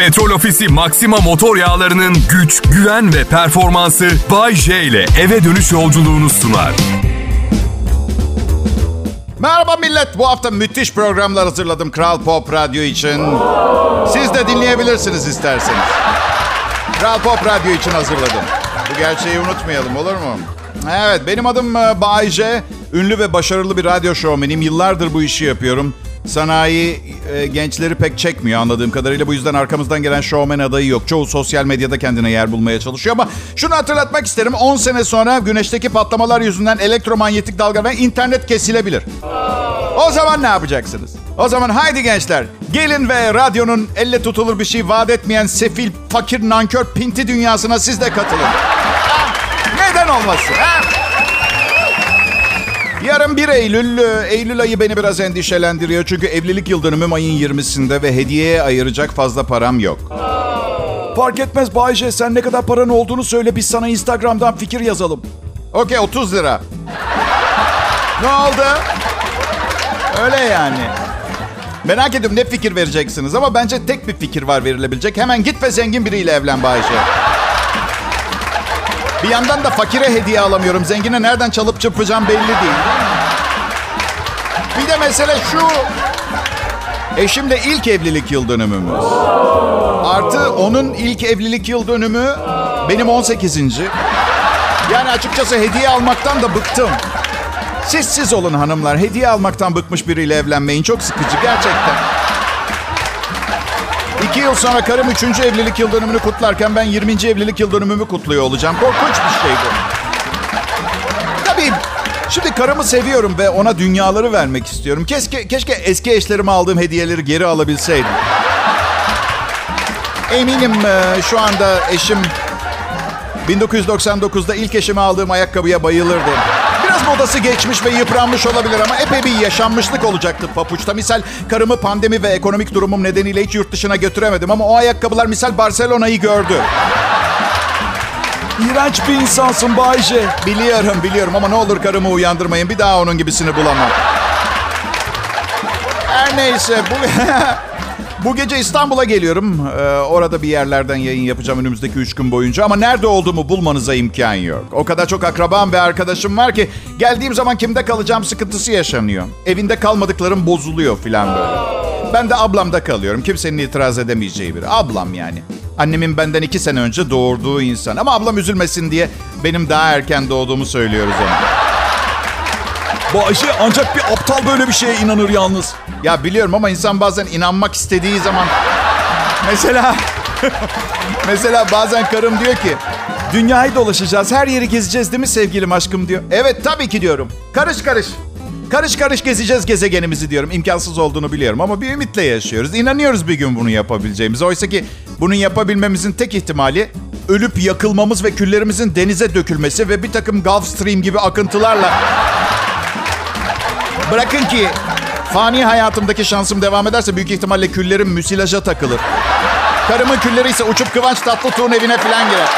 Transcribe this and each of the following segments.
Petrol Ofisi Maxima motor yağlarının güç, güven ve performansı Bay J ile eve dönüş yolculuğunu sunar. Merhaba millet. Bu hafta müthiş programlar hazırladım Kral Pop Radyo için. Siz de dinleyebilirsiniz isterseniz. Kral Pop Radyo için hazırladım. Bu gerçeği unutmayalım olur mu? Evet benim adım e, Bay J. Ünlü ve başarılı bir radyo şovmenim. Yıllardır bu işi yapıyorum. Sanayi e, gençleri pek çekmiyor anladığım kadarıyla. Bu yüzden arkamızdan gelen şovmen adayı yok. Çoğu sosyal medyada kendine yer bulmaya çalışıyor. Ama şunu hatırlatmak isterim. 10 sene sonra güneşteki patlamalar yüzünden elektromanyetik dalga ve internet kesilebilir. O zaman ne yapacaksınız? O zaman haydi gençler gelin ve radyonun elle tutulur bir şey vaat etmeyen sefil, fakir, nankör, pinti dünyasına siz de katılın. Neden olmasın? Ha? Yarın 1 Eylül, e, Eylül ayı beni biraz endişelendiriyor. Çünkü evlilik yıl dönümüm ayın 20'sinde ve hediyeye ayıracak fazla param yok. Fark etmez Bayce sen ne kadar paran olduğunu söyle biz sana Instagram'dan fikir yazalım. Okey 30 lira. ne oldu? Öyle yani. Merak ediyorum ne fikir vereceksiniz ama bence tek bir fikir var verilebilecek. Hemen git ve zengin biriyle evlen Bayce. Bir yandan da fakire hediye alamıyorum. Zengine nereden çalıp çırpacağım belli değil. bir de mesele şu. Eşimle ilk evlilik yıl dönümümüz. Artı onun ilk evlilik yıl dönümü benim 18. Yani açıkçası hediye almaktan da bıktım. Siz siz olun hanımlar. Hediye almaktan bıkmış biriyle evlenmeyin. Çok sıkıcı gerçekten. İki yıl sonra karım üçüncü evlilik yıl dönümünü kutlarken ben 20. evlilik yıl dönümümü kutluyor olacağım. Korkunç bir şey bu. Tabii şimdi karımı seviyorum ve ona dünyaları vermek istiyorum. Keşke, keşke eski eşlerime aldığım hediyeleri geri alabilseydim. Eminim e, şu anda eşim 1999'da ilk eşime aldığım ayakkabıya bayılırdı. Modası geçmiş ve yıpranmış olabilir ama epey bir yaşanmışlık olacaktı papuçta. Misal karımı pandemi ve ekonomik durumum nedeniyle hiç yurt dışına götüremedim ama o ayakkabılar misal Barcelona'yı gördü. İğrenç bir insansın Bayce. Biliyorum biliyorum ama ne olur karımı uyandırmayın. Bir daha onun gibisini bulamam. Her neyse bu... Bu gece İstanbul'a geliyorum. Ee, orada bir yerlerden yayın yapacağım önümüzdeki üç gün boyunca. Ama nerede olduğumu bulmanıza imkan yok. O kadar çok akrabam ve arkadaşım var ki... ...geldiğim zaman kimde kalacağım sıkıntısı yaşanıyor. Evinde kalmadıklarım bozuluyor falan böyle. Ben de ablamda kalıyorum. Kimsenin itiraz edemeyeceği biri. Ablam yani. Annemin benden iki sene önce doğurduğu insan. Ama ablam üzülmesin diye benim daha erken doğduğumu söylüyoruz ona. Bayşe ancak bir aptal böyle bir şeye inanır yalnız. Ya biliyorum ama insan bazen inanmak istediği zaman... Mesela... mesela bazen karım diyor ki... Dünyayı dolaşacağız, her yeri gezeceğiz değil mi sevgilim aşkım diyor. Evet tabii ki diyorum. Karış karış. Karış karış gezeceğiz gezegenimizi diyorum. İmkansız olduğunu biliyorum ama bir ümitle yaşıyoruz. İnanıyoruz bir gün bunu yapabileceğimiz. Oysa ki bunu yapabilmemizin tek ihtimali ölüp yakılmamız ve küllerimizin denize dökülmesi ve bir takım Gulf Stream gibi akıntılarla Bırakın ki fani hayatımdaki şansım devam ederse büyük ihtimalle küllerim müsilaja takılır. Karımın külleri ise uçup Kıvanç Tatlıtuğ'un evine falan girer.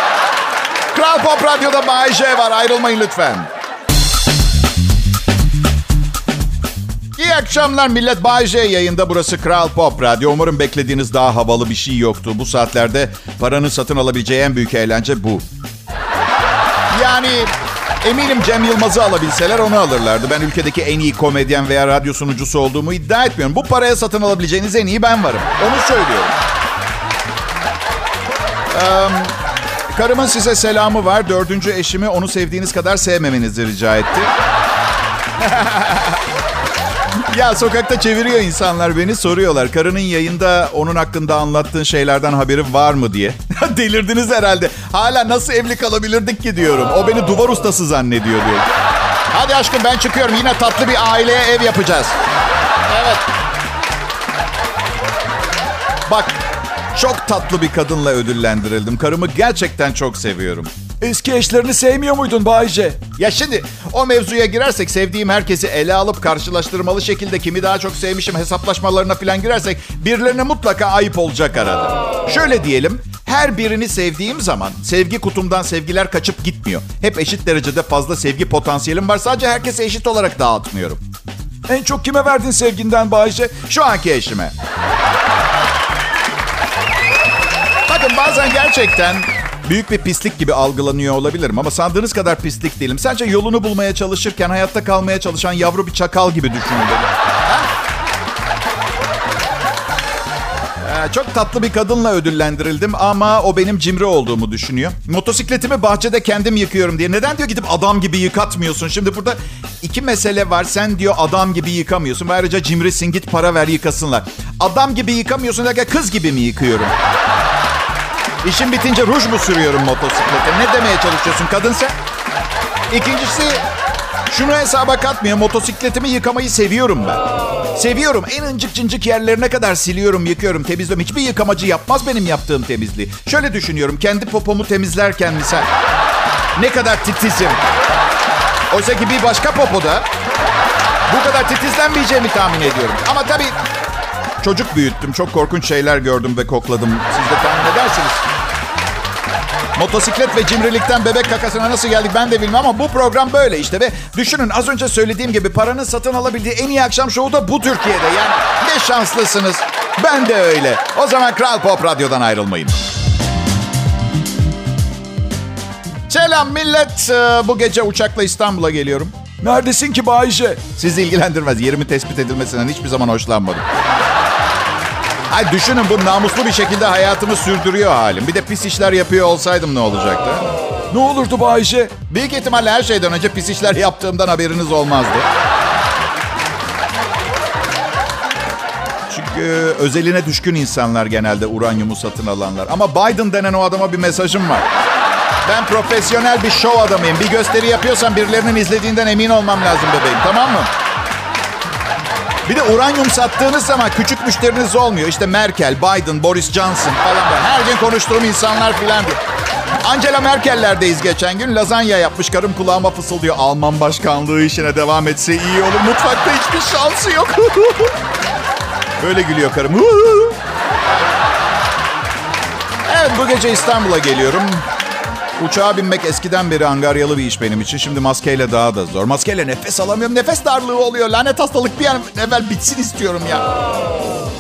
Kral Pop Radyo'da Bay J var. Ayrılmayın lütfen. İyi akşamlar millet. Bay J yayında. Burası Kral Pop Radyo. Umarım beklediğiniz daha havalı bir şey yoktu. Bu saatlerde paranın satın alabileceği en büyük eğlence bu. Yani eminim Cem Yılmaz'ı alabilseler onu alırlardı. Ben ülkedeki en iyi komedyen veya radyo sunucusu olduğumu iddia etmiyorum. Bu paraya satın alabileceğiniz en iyi ben varım. Onu söylüyorum. Um, karımın size selamı var. Dördüncü eşimi onu sevdiğiniz kadar sevmemenizi rica etti. ya sokakta çeviriyor insanlar beni soruyorlar. Karının yayında onun hakkında anlattığın şeylerden haberi var mı diye. Delirdiniz herhalde. Hala nasıl evli kalabilirdik ki diyorum. O beni duvar ustası zannediyor diyor. Hadi aşkım ben çıkıyorum. Yine tatlı bir aileye ev yapacağız. Evet. Bak çok tatlı bir kadınla ödüllendirildim. Karımı gerçekten çok seviyorum. Eski eşlerini sevmiyor muydun Bayce? Ya şimdi o mevzuya girersek sevdiğim herkesi ele alıp karşılaştırmalı şekilde kimi daha çok sevmişim hesaplaşmalarına falan girersek birilerine mutlaka ayıp olacak arada. Şöyle diyelim her birini sevdiğim zaman sevgi kutumdan sevgiler kaçıp gitmiyor. Hep eşit derecede fazla sevgi potansiyelim var. Sadece herkese eşit olarak dağıtmıyorum. En çok kime verdin sevginden Bayce? Şu anki eşime. bazen gerçekten büyük bir pislik gibi algılanıyor olabilirim ama sandığınız kadar pislik değilim. Sadece yolunu bulmaya çalışırken hayatta kalmaya çalışan yavru bir çakal gibi düşünün. Ee, çok tatlı bir kadınla ödüllendirildim ama o benim cimri olduğumu düşünüyor. Motosikletimi bahçede kendim yıkıyorum diye. Neden diyor gidip adam gibi yıkatmıyorsun? Şimdi burada iki mesele var. Sen diyor adam gibi yıkamıyorsun ayrıca cimrisin git para ver yıkasınlar. Adam gibi yıkamıyorsun derken kız gibi mi yıkıyorum? İşim bitince ruj mu sürüyorum motosiklete? Ne demeye çalışıyorsun kadın sen? İkincisi şunu hesaba katmıyor. Motosikletimi yıkamayı seviyorum ben. Seviyorum. En incik cincik yerlerine kadar siliyorum, yıkıyorum, temizliyorum. Hiçbir yıkamacı yapmaz benim yaptığım temizliği. Şöyle düşünüyorum. Kendi popomu temizlerken misal. Ne kadar titizim. Oysa ki bir başka popoda bu kadar titizlenmeyeceğimi tahmin ediyorum. Ama tabii çocuk büyüttüm. Çok korkunç şeyler gördüm ve kokladım. Siz de tahmin edersiniz. Motosiklet ve cimrilikten bebek kakasına nasıl geldik ben de bilmem ama bu program böyle işte. Ve düşünün az önce söylediğim gibi paranın satın alabildiği en iyi akşam şovu da bu Türkiye'de. Yani ne şanslısınız. Ben de öyle. O zaman Kral Pop Radyo'dan ayrılmayın. Selam millet. Ee, Bu gece uçakla İstanbul'a geliyorum. Neredesin ki Bayşe? Sizi ilgilendirmez. Yerimi tespit edilmesinden hiçbir zaman hoşlanmadım. Ay düşünün bu namuslu bir şekilde hayatımı sürdürüyor halim. Bir de pis işler yapıyor olsaydım ne olacaktı? Ne olurdu Bayşe? Büyük ihtimalle her şeyden önce pis işler yaptığımdan haberiniz olmazdı. Çünkü özeline düşkün insanlar genelde uranyumu satın alanlar. Ama Biden denen o adama bir mesajım var. Ben profesyonel bir show adamıyım. Bir gösteri yapıyorsam birilerinin izlediğinden emin olmam lazım bebeğim. Tamam mı? Bir de uranyum sattığınız zaman küçük müşteriniz olmuyor. İşte Merkel, Biden, Boris Johnson falan böyle. Her gün konuştuğum insanlar falan diye. Angela Merkel'lerdeyiz geçen gün. Lazanya yapmış. Karım kulağıma fısıldıyor. Alman başkanlığı işine devam etse iyi olur. Mutfakta hiçbir şansı yok. böyle gülüyor karım. evet bu gece İstanbul'a geliyorum. Uçağa binmek eskiden beri angaryalı bir iş benim için. Şimdi maskeyle daha da zor. Maskeyle nefes alamıyorum. Nefes darlığı oluyor. Lanet hastalık bir an evvel bitsin istiyorum ya.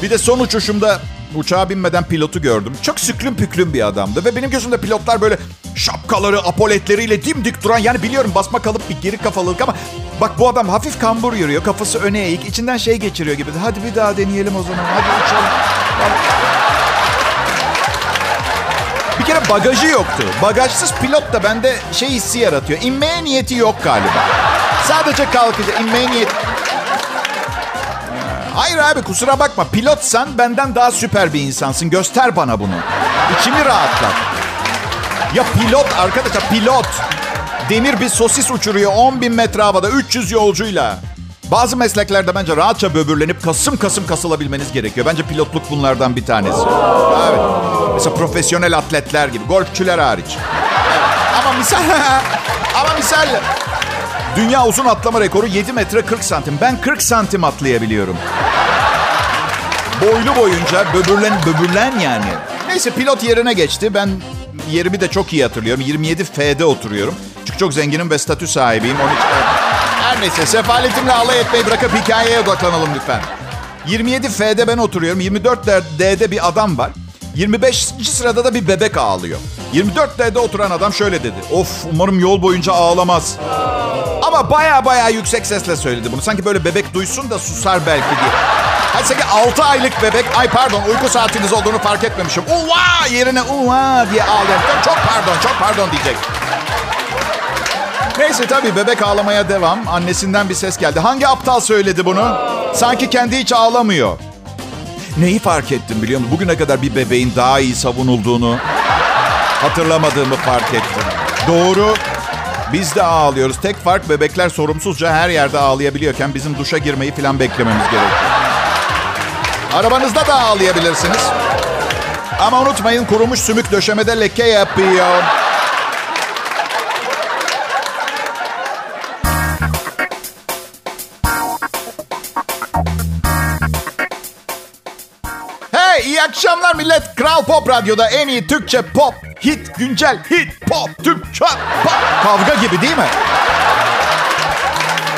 Bir de son uçuşumda uçağa binmeden pilotu gördüm. Çok süklüm püklüm bir adamdı. Ve benim gözümde pilotlar böyle şapkaları, apoletleriyle dimdik duran. Yani biliyorum basma kalıp bir geri kafalılık ama... Bak bu adam hafif kambur yürüyor. Kafası öne eğik. içinden şey geçiriyor gibi. Hadi bir daha deneyelim o zaman. Hadi uçalım. Kere bagajı yoktu. Bagajsız pilot da bende şey hissi yaratıyor. İnmeye niyeti yok galiba. Sadece kalkacak. İnmeye niyeti... Hayır abi kusura bakma. Pilotsan benden daha süper bir insansın. Göster bana bunu. İçimi rahatlat. Ya pilot arkadaşlar pilot. Demir bir sosis uçuruyor 10 bin metre havada 300 yolcuyla. Bazı mesleklerde bence rahatça böbürlenip kasım kasım kasılabilmeniz gerekiyor. Bence pilotluk bunlardan bir tanesi. Evet. Mesela profesyonel atletler gibi. Golfçüler hariç. Ama misal... ama misal... Dünya uzun atlama rekoru 7 metre 40 santim. Ben 40 santim atlayabiliyorum. Boylu boyunca böbürlen böbürlen yani. Neyse pilot yerine geçti. Ben yerimi de çok iyi hatırlıyorum. 27 F'de oturuyorum. Çünkü çok zenginim ve statü sahibiyim. Onun için... Her neyse sefaletimle alay etmeyi bırakıp hikayeye odaklanalım lütfen. 27 F'de ben oturuyorum. 24 D'de bir adam var. 25. sırada da bir bebek ağlıyor. 24 D'de oturan adam şöyle dedi. Of umarım yol boyunca ağlamaz. Ama baya baya yüksek sesle söyledi bunu. Sanki böyle bebek duysun da susar belki diye. Hani sanki 6 aylık bebek, ay pardon uyku saatiniz olduğunu fark etmemişim. Uva yerine uva diye ağlayan. Çok pardon, çok pardon diyecek. Neyse tabii bebek ağlamaya devam. Annesinden bir ses geldi. Hangi aptal söyledi bunu? Sanki kendi hiç ağlamıyor. Neyi fark ettim biliyor musun? Bugüne kadar bir bebeğin daha iyi savunulduğunu hatırlamadığımı fark ettim. Doğru. Biz de ağlıyoruz. Tek fark bebekler sorumsuzca her yerde ağlayabiliyorken bizim duşa girmeyi falan beklememiz gerekiyor. Arabanızda da ağlayabilirsiniz. Ama unutmayın kurumuş sümük döşemede leke yapıyor. Akşamlar millet. Kral Pop Radyo'da en iyi Türkçe pop, hit, güncel, hit, pop, Türkçe pop. Kavga gibi değil mi?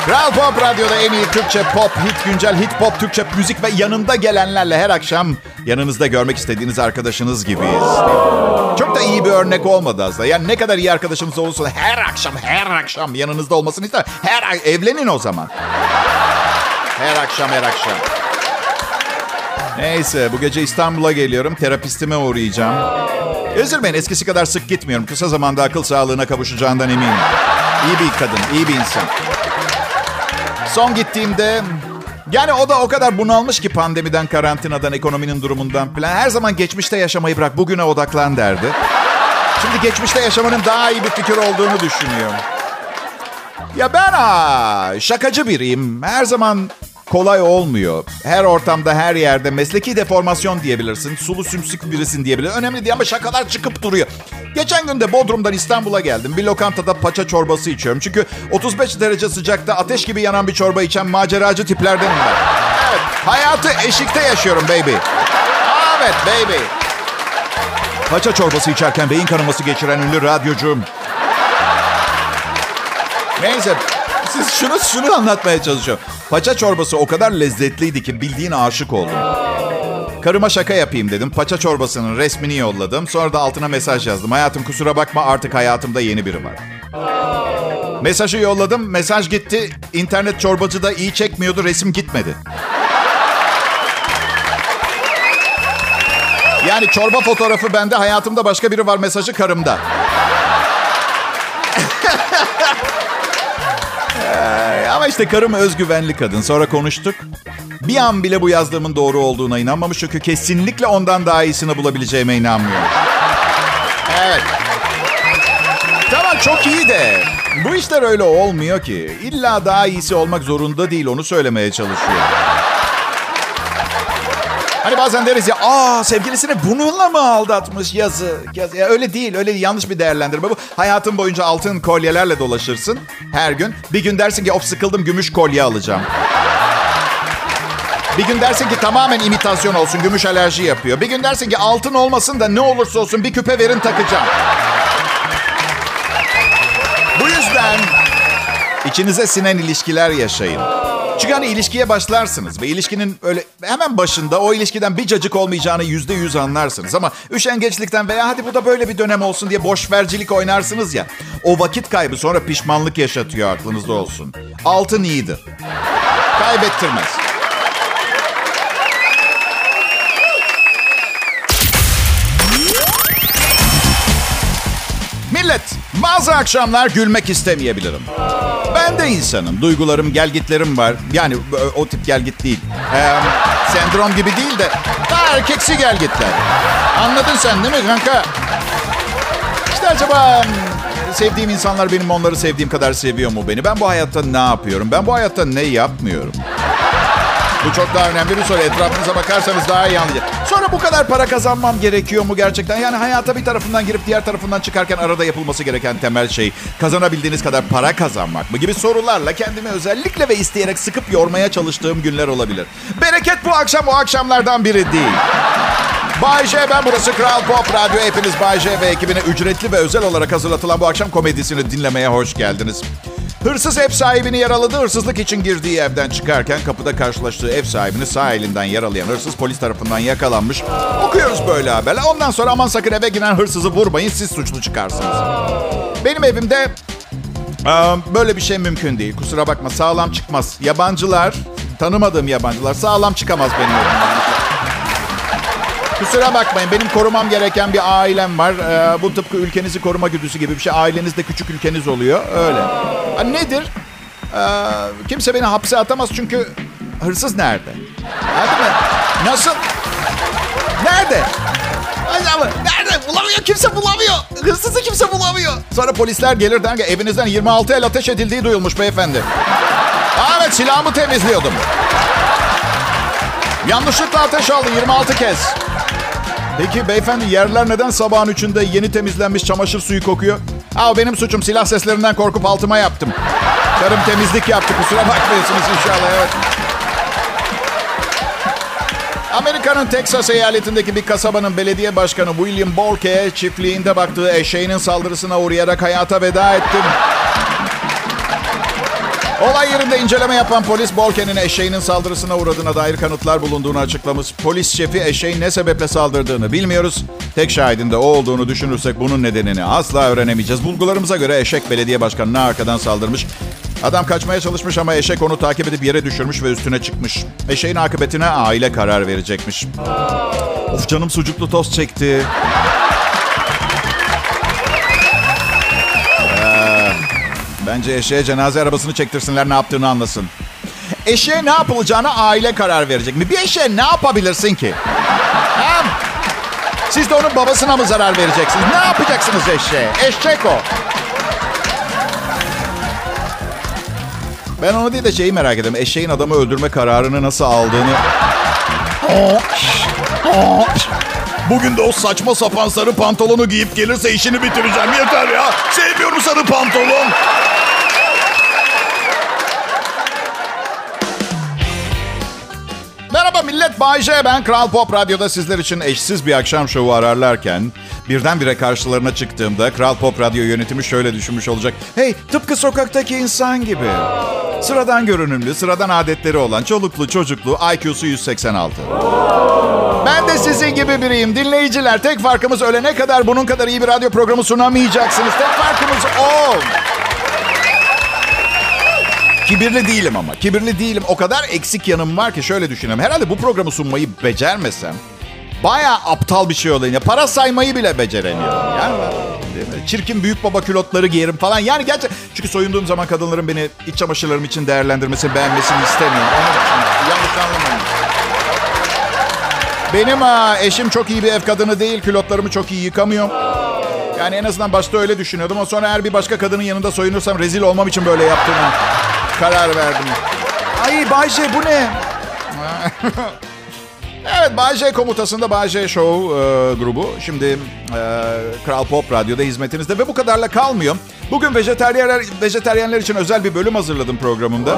Kral Pop Radyo'da en iyi Türkçe pop, hit, güncel hit pop, Türkçe müzik ve yanında gelenlerle her akşam yanınızda görmek istediğiniz arkadaşınız gibiyiz. Çok da iyi bir örnek olmadı aslında. Yani ne kadar iyi arkadaşımız olursa her akşam, her akşam yanınızda olmasını ister. Her evlenin o zaman. Her akşam, her akşam. Neyse bu gece İstanbul'a geliyorum. Terapistime uğrayacağım. Üzülmeyin eskisi kadar sık gitmiyorum. Kısa zamanda akıl sağlığına kavuşacağından eminim. İyi bir kadın, iyi bir insan. Son gittiğimde yani o da o kadar bunalmış ki pandemiden, karantinadan, ekonominin durumundan falan. Her zaman geçmişte yaşamayı bırak, bugüne odaklan derdi. Şimdi geçmişte yaşamanın daha iyi bir fikir olduğunu düşünüyorum. Ya ben ha, şakacı biriyim. Her zaman kolay olmuyor. Her ortamda, her yerde mesleki deformasyon diyebilirsin. Sulu sümsük birisin diyebilirsin. Önemli değil ama şakalar çıkıp duruyor. Geçen gün de Bodrum'dan İstanbul'a geldim. Bir lokantada paça çorbası içiyorum. Çünkü 35 derece sıcakta ateş gibi yanan bir çorba içen maceracı tiplerdenim ben. Evet, hayatı eşikte yaşıyorum baby. Evet baby. Paça çorbası içerken beyin kanaması geçiren ünlü radyocum. Neyse siz şunu şunu anlatmaya çalışıyorum. Paça çorbası o kadar lezzetliydi ki bildiğin aşık oldum. Karıma şaka yapayım dedim. Paça çorbasının resmini yolladım. Sonra da altına mesaj yazdım. Hayatım kusura bakma artık hayatımda yeni biri var. Mesajı yolladım. Mesaj gitti. İnternet çorbacı da iyi çekmiyordu. Resim gitmedi. Yani çorba fotoğrafı bende. Hayatımda başka biri var mesajı karımda. Ama işte karım özgüvenli kadın. Sonra konuştuk. Bir an bile bu yazdığımın doğru olduğuna inanmamış. Çünkü kesinlikle ondan daha iyisini bulabileceğime inanmıyorum. Evet. Tamam çok iyi de bu işler öyle olmuyor ki. İlla daha iyisi olmak zorunda değil onu söylemeye çalışıyorum. Hani bazen deriz ya, aa sevgilisini bununla mı aldatmış yazık. yazık. Ya öyle değil, öyle yanlış bir değerlendirme bu. Hayatın boyunca altın kolyelerle dolaşırsın her gün. Bir gün dersin ki, of sıkıldım gümüş kolye alacağım. Bir gün dersin ki tamamen imitasyon olsun, gümüş alerji yapıyor. Bir gün dersin ki altın olmasın da ne olursa olsun bir küpe verin takacağım. Bu yüzden içinize sinen ilişkiler yaşayın. Çünkü hani ilişkiye başlarsınız ve ilişkinin öyle hemen başında o ilişkiden bir cacık olmayacağını yüzde yüz anlarsınız. Ama üşengeçlikten veya hadi bu da böyle bir dönem olsun diye boşvercilik oynarsınız ya. O vakit kaybı sonra pişmanlık yaşatıyor aklınızda olsun. Altın iyidir. Kaybettirmez. Millet, bazı akşamlar gülmek istemeyebilirim. Ben de insanım. Duygularım, gelgitlerim var. Yani o tip gelgit değil. Ee, sendrom gibi değil de daha erkeksi gelgitler. Anladın sen değil mi kanka? İşte acaba sevdiğim insanlar benim onları sevdiğim kadar seviyor mu beni? Ben bu hayatta ne yapıyorum? Ben bu hayatta ne yapmıyorum? Bu çok daha önemli bir soru. Etrafınıza bakarsanız daha iyi anlayacaksınız. Sonra bu kadar para kazanmam gerekiyor mu gerçekten? Yani hayata bir tarafından girip diğer tarafından çıkarken arada yapılması gereken temel şey kazanabildiğiniz kadar para kazanmak mı gibi sorularla kendimi özellikle ve isteyerek sıkıp yormaya çalıştığım günler olabilir. Bereket bu akşam o akşamlardan biri değil. Bay J ben burası Kral Pop Radyo. Hepiniz Bay J ve ekibine ücretli ve özel olarak hazırlatılan bu akşam komedisini dinlemeye hoş geldiniz. Hırsız ev sahibini yaraladı. Hırsızlık için girdiği evden çıkarken kapıda karşılaştığı ev sahibini sağ elinden yaralayan hırsız polis tarafından yakalanmış. Okuyoruz böyle haberler. Ondan sonra aman sakın eve giren hırsızı vurmayın siz suçlu çıkarsınız. Benim evimde böyle bir şey mümkün değil. Kusura bakma sağlam çıkmaz. Yabancılar, tanımadığım yabancılar sağlam çıkamaz benim evimden. Kusura bakmayın benim korumam gereken bir ailem var. Ee, bu tıpkı ülkenizi koruma güdüsü gibi bir şey. Aileniz de küçük ülkeniz oluyor. Öyle. Nedir? Ee, kimse beni hapse atamaz çünkü hırsız nerede? Hadi mi? Nasıl? Nerede? Acaba nerede? Bulamıyor kimse bulamıyor. Hırsızı kimse bulamıyor. Sonra polisler gelir der ki evinizden 26 el ateş edildiği duyulmuş beyefendi. Aa, evet silahımı temizliyordum. Yanlışlıkla ateş aldı 26 kez. Peki beyefendi yerler neden sabahın üçünde yeni temizlenmiş çamaşır suyu kokuyor? Aa benim suçum silah seslerinden korkup altıma yaptım. Karım temizlik yaptı kusura bakmıyorsunuz inşallah evet. Amerika'nın Texas eyaletindeki bir kasabanın belediye başkanı William Bolke çiftliğinde baktığı eşeğinin saldırısına uğrayarak hayata veda etti. Olay yerinde inceleme yapan polis Bolken'in eşeğinin saldırısına uğradığına dair kanıtlar bulunduğunu açıklamış. Polis şefi eşeğin ne sebeple saldırdığını bilmiyoruz. Tek şahidin de o olduğunu düşünürsek bunun nedenini asla öğrenemeyeceğiz. Bulgularımıza göre eşek belediye başkanına arkadan saldırmış. Adam kaçmaya çalışmış ama eşek onu takip edip yere düşürmüş ve üstüne çıkmış. Eşeğin akıbetine aile karar verecekmiş. Of canım sucuklu tost çekti. Bence eşeğe cenaze arabasını çektirsinler ne yaptığını anlasın. Eşeğe ne yapılacağına aile karar verecek mi? Bir eşeğe ne yapabilirsin ki? Hem siz de onun babasına mı zarar vereceksiniz? Ne yapacaksınız eşeğe? Eşek o. Ben onu değil de şeyi merak ediyorum. Eşeğin adamı öldürme kararını nasıl aldığını... Bugün de o saçma sapan sarı pantolonu giyip gelirse işini bitireceğim. Yeter ya. Sevmiyorum sarı pantolon. Bay J. Ben Kral Pop Radyo'da sizler için eşsiz bir akşam şovu ararlarken... birdenbire karşılarına çıktığımda Kral Pop Radyo yönetimi şöyle düşünmüş olacak. Hey, tıpkı sokaktaki insan gibi. Sıradan görünümlü, sıradan adetleri olan, çoluklu, çocuklu, IQ'su 186. Ben de sizin gibi biriyim. Dinleyiciler, tek farkımız ölene kadar bunun kadar iyi bir radyo programı sunamayacaksınız. Tek farkımız o. Kibirli değilim ama. Kibirli değilim. O kadar eksik yanım var ki şöyle düşünüyorum. Herhalde bu programı sunmayı becermesem baya aptal bir şey olayım. Ya para saymayı bile beceremiyorum. Yani çirkin büyük baba külotları giyerim falan. Yani gerçek çünkü soyunduğum zaman kadınların beni iç çamaşırlarım için değerlendirmesini, beğenmesini istemiyorum. Yanlış anlamayın. Benim ha, eşim çok iyi bir ev kadını değil. Külotlarımı çok iyi yıkamıyor. Yani en azından başta öyle düşünüyordum. Ama sonra eğer bir başka kadının yanında soyunursam rezil olmam için böyle yaptığına karar verdim. Ay Bayce bu ne? evet Bayce komutasında Bayce Show e, grubu. Şimdi e, Kral Pop Radyo'da hizmetinizde ve bu kadarla kalmıyor. Bugün vejeteryenler, vejeteryenler için özel bir bölüm hazırladım programımda.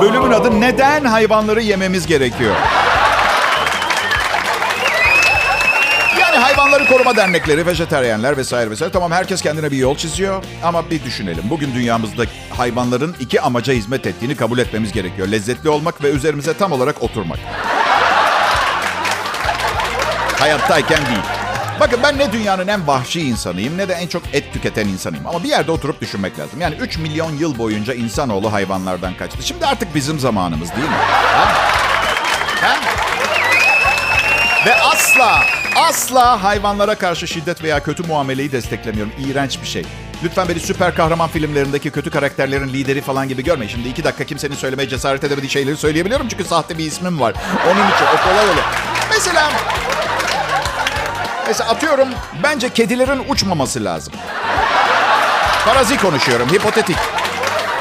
Bölümün adı Neden Hayvanları Yememiz Gerekiyor? Hayvanları koruma dernekleri, vejeteryenler vesaire vesaire. Tamam herkes kendine bir yol çiziyor ama bir düşünelim. Bugün dünyamızda hayvanların iki amaca hizmet ettiğini kabul etmemiz gerekiyor. Lezzetli olmak ve üzerimize tam olarak oturmak. Hayattayken değil. Bakın ben ne dünyanın en vahşi insanıyım ne de en çok et tüketen insanıyım. Ama bir yerde oturup düşünmek lazım. Yani 3 milyon yıl boyunca insanoğlu hayvanlardan kaçtı. Şimdi artık bizim zamanımız değil mi? Ha? Ha? Ve asla Asla hayvanlara karşı şiddet veya kötü muameleyi desteklemiyorum. İğrenç bir şey. Lütfen beni süper kahraman filmlerindeki kötü karakterlerin lideri falan gibi görmeyin. Şimdi iki dakika kimsenin söylemeye cesaret edemediği şeyleri söyleyebiliyorum. Çünkü sahte bir ismim var. Onun için o kolay olur. Mesela... Mesela atıyorum bence kedilerin uçmaması lazım. Farazi konuşuyorum. Hipotetik.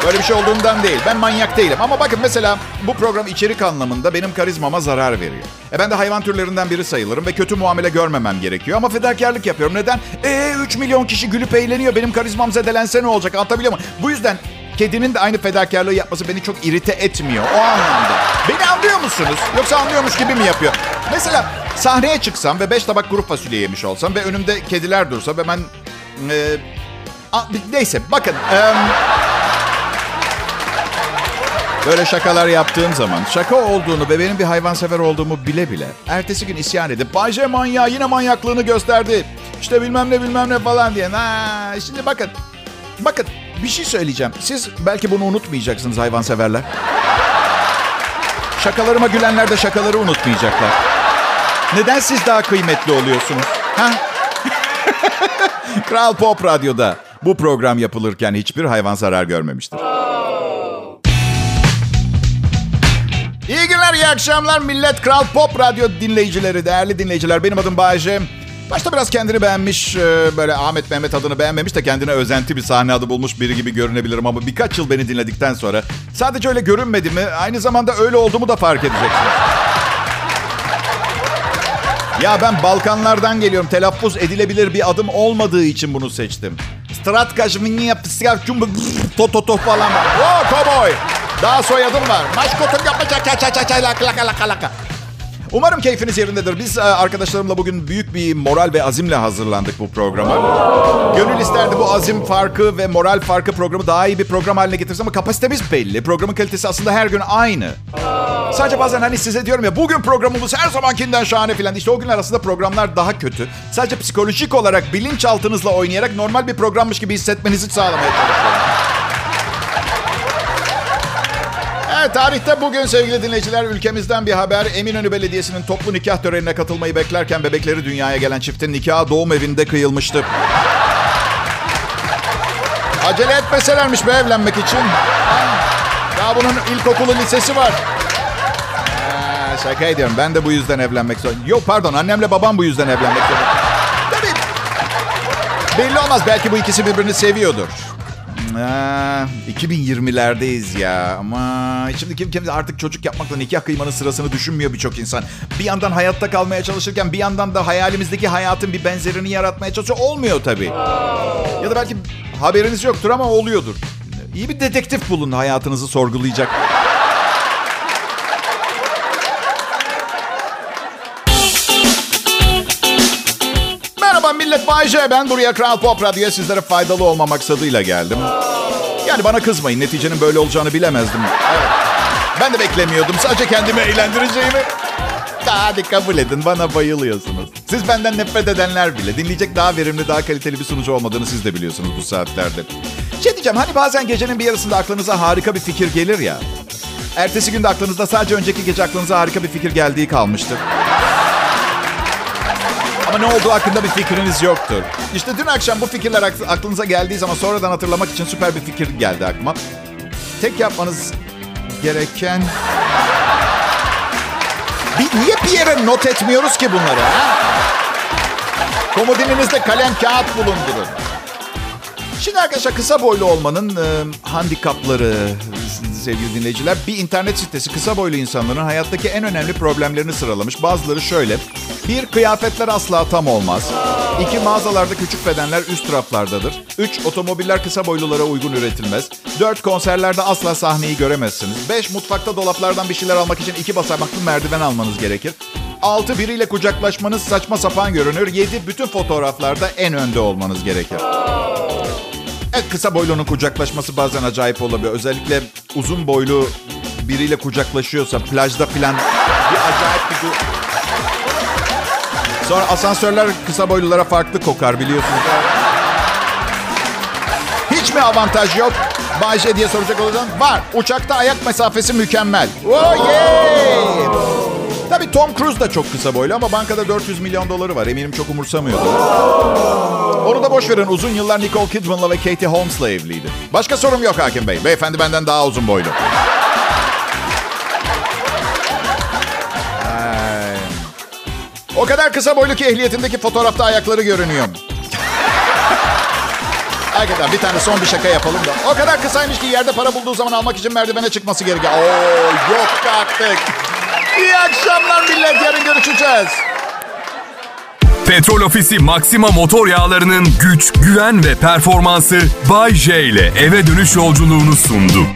Böyle bir şey olduğundan değil. Ben manyak değilim. Ama bakın mesela bu program içerik anlamında benim karizmama zarar veriyor. E ben de hayvan türlerinden biri sayılırım ve kötü muamele görmemem gerekiyor. Ama fedakarlık yapıyorum. Neden? E 3 milyon kişi gülüp eğleniyor. Benim karizmam zedelense ne olacak? Anlatabiliyor muyum? Bu yüzden kedinin de aynı fedakarlığı yapması beni çok irite etmiyor. O anlamda. Beni anlıyor musunuz? Yoksa anlıyormuş gibi mi yapıyor? Mesela sahneye çıksam ve 5 tabak kuru fasulye yemiş olsam ve önümde kediler dursa ve ben... E, a, neyse bakın... E, Böyle şakalar yaptığım zaman şaka olduğunu ve benim bir hayvansever olduğumu bile bile ertesi gün isyan edip Bayce manyağı yine manyaklığını gösterdi. İşte bilmem ne bilmem ne falan diye. Ha, şimdi bakın bakın bir şey söyleyeceğim. Siz belki bunu unutmayacaksınız hayvanseverler. Şakalarıma gülenler de şakaları unutmayacaklar. Neden siz daha kıymetli oluyorsunuz? Ha? Kral Pop Radyo'da bu program yapılırken hiçbir hayvan zarar görmemiştir. İyi akşamlar millet. Kral Pop Radyo dinleyicileri, değerli dinleyiciler. Benim adım Bayece. Başta biraz kendini beğenmiş, e, böyle Ahmet Mehmet adını beğenmemiş de kendine özenti bir sahne adı bulmuş biri gibi görünebilirim. Ama birkaç yıl beni dinledikten sonra sadece öyle görünmedi mi, aynı zamanda öyle olduğumu da fark edeceksiniz. Ya ben Balkanlardan geliyorum. Telaffuz edilebilir bir adım olmadığı için bunu seçtim. Stratkaş, minya, psiyak, to to to falan. Oh, cowboy. Daha soyadım var. Maşkotun yapma çaka çaka çaka laka laka laka laka. Umarım keyfiniz yerindedir. Biz e, arkadaşlarımla bugün büyük bir moral ve azimle hazırlandık bu programa. Gönül isterdi bu azim farkı ve moral farkı programı daha iyi bir program haline getirse ama kapasitemiz belli. Programın kalitesi aslında her gün aynı. Sadece bazen hani size diyorum ya bugün programımız her zamankinden şahane filan. İşte o gün arasında programlar daha kötü. Sadece psikolojik olarak bilinçaltınızla oynayarak normal bir programmış gibi hissetmenizi sağlamaya çalışıyorum. Tarihte bugün sevgili dinleyiciler ülkemizden bir haber. Eminönü Belediyesi'nin toplu nikah törenine katılmayı beklerken bebekleri dünyaya gelen çiftin nikahı doğum evinde kıyılmıştı. Acele etmeselermiş be evlenmek için. Daha bunun ilkokulu lisesi var. Ha, şaka ediyorum. Ben de bu yüzden evlenmek zorundayım. Yok pardon annemle babam bu yüzden evlenmek zorunda. Tabii. Belli olmaz. Belki bu ikisi birbirini seviyordur. Ha, 2020'lerdeyiz ya ama şimdi kim kim artık çocuk yapmakla nikah kıymanın sırasını düşünmüyor birçok insan. Bir yandan hayatta kalmaya çalışırken bir yandan da hayalimizdeki hayatın bir benzerini yaratmaya çalışıyor. Olmuyor tabii. Ya da belki haberiniz yoktur ama oluyordur. İyi bir dedektif bulun hayatınızı sorgulayacak. Millet Bay. Ben buraya Kral Pop Radyo'ya sizlere faydalı olma maksadıyla geldim. Yani bana kızmayın. Neticenin böyle olacağını bilemezdim. Ben de beklemiyordum. Sadece kendimi eğlendireceğimi. Hadi kabul edin. Bana bayılıyorsunuz. Siz benden nefret edenler bile dinleyecek daha verimli, daha kaliteli bir sunucu olmadığını siz de biliyorsunuz bu saatlerde. Şey diyeceğim hani bazen gecenin bir yarısında aklınıza harika bir fikir gelir ya. Ertesi günde aklınızda sadece önceki gece aklınıza harika bir fikir geldiği kalmıştır. Ama ne olduğu hakkında bir fikriniz yoktur. İşte dün akşam bu fikirler aklınıza geldiği zaman sonradan hatırlamak için süper bir fikir geldi aklıma. Tek yapmanız gereken... Bir, niye bir yere not etmiyoruz ki bunları ha? Komodininizde kalem kağıt bulundurun. Şimdi arkadaşlar kısa boylu olmanın e, handikapları sevgili dinleyiciler. Bir internet sitesi kısa boylu insanların hayattaki en önemli problemlerini sıralamış. Bazıları şöyle. Bir, kıyafetler asla tam olmaz. İki, mağazalarda küçük bedenler üst raflardadır. Üç, otomobiller kısa boylulara uygun üretilmez. Dört, konserlerde asla sahneyi göremezsiniz. Beş, mutfakta dolaplardan bir şeyler almak için iki basamaklı merdiven almanız gerekir. Altı, biriyle kucaklaşmanız saçma sapan görünür. Yedi, bütün fotoğraflarda en önde olmanız gerekir. Evet, kısa boylunun kucaklaşması bazen acayip olabiliyor. Özellikle uzun boylu biriyle kucaklaşıyorsa plajda filan bir acayip bir... Sonra asansörler kısa boylulara farklı kokar biliyorsunuz. Hiç mi avantaj yok? Bayce diye soracak olursan var. Uçakta ayak mesafesi mükemmel. Oh yeah! Tabii Tom Cruise da çok kısa boylu ama bankada 400 milyon doları var. Eminim çok umursamıyordu. Onu da boş verin. Uzun yıllar Nicole Kidman'la ve Katie Holmes'la evliydi. Başka sorum yok Hakim Bey. Beyefendi benden daha uzun boylu. O kadar kısa boylu ki ehliyetindeki fotoğrafta ayakları görünüyor. Hakikaten bir tane son bir şaka yapalım da. O kadar kısaymış ki yerde para bulduğu zaman almak için merdivene çıkması gerekiyor. Oo yok artık. İyi akşamlar millet. Yarın görüşeceğiz. Petrol Ofisi Maxima motor yağlarının güç, güven ve performansı Bay J ile eve dönüş yolculuğunu sundu.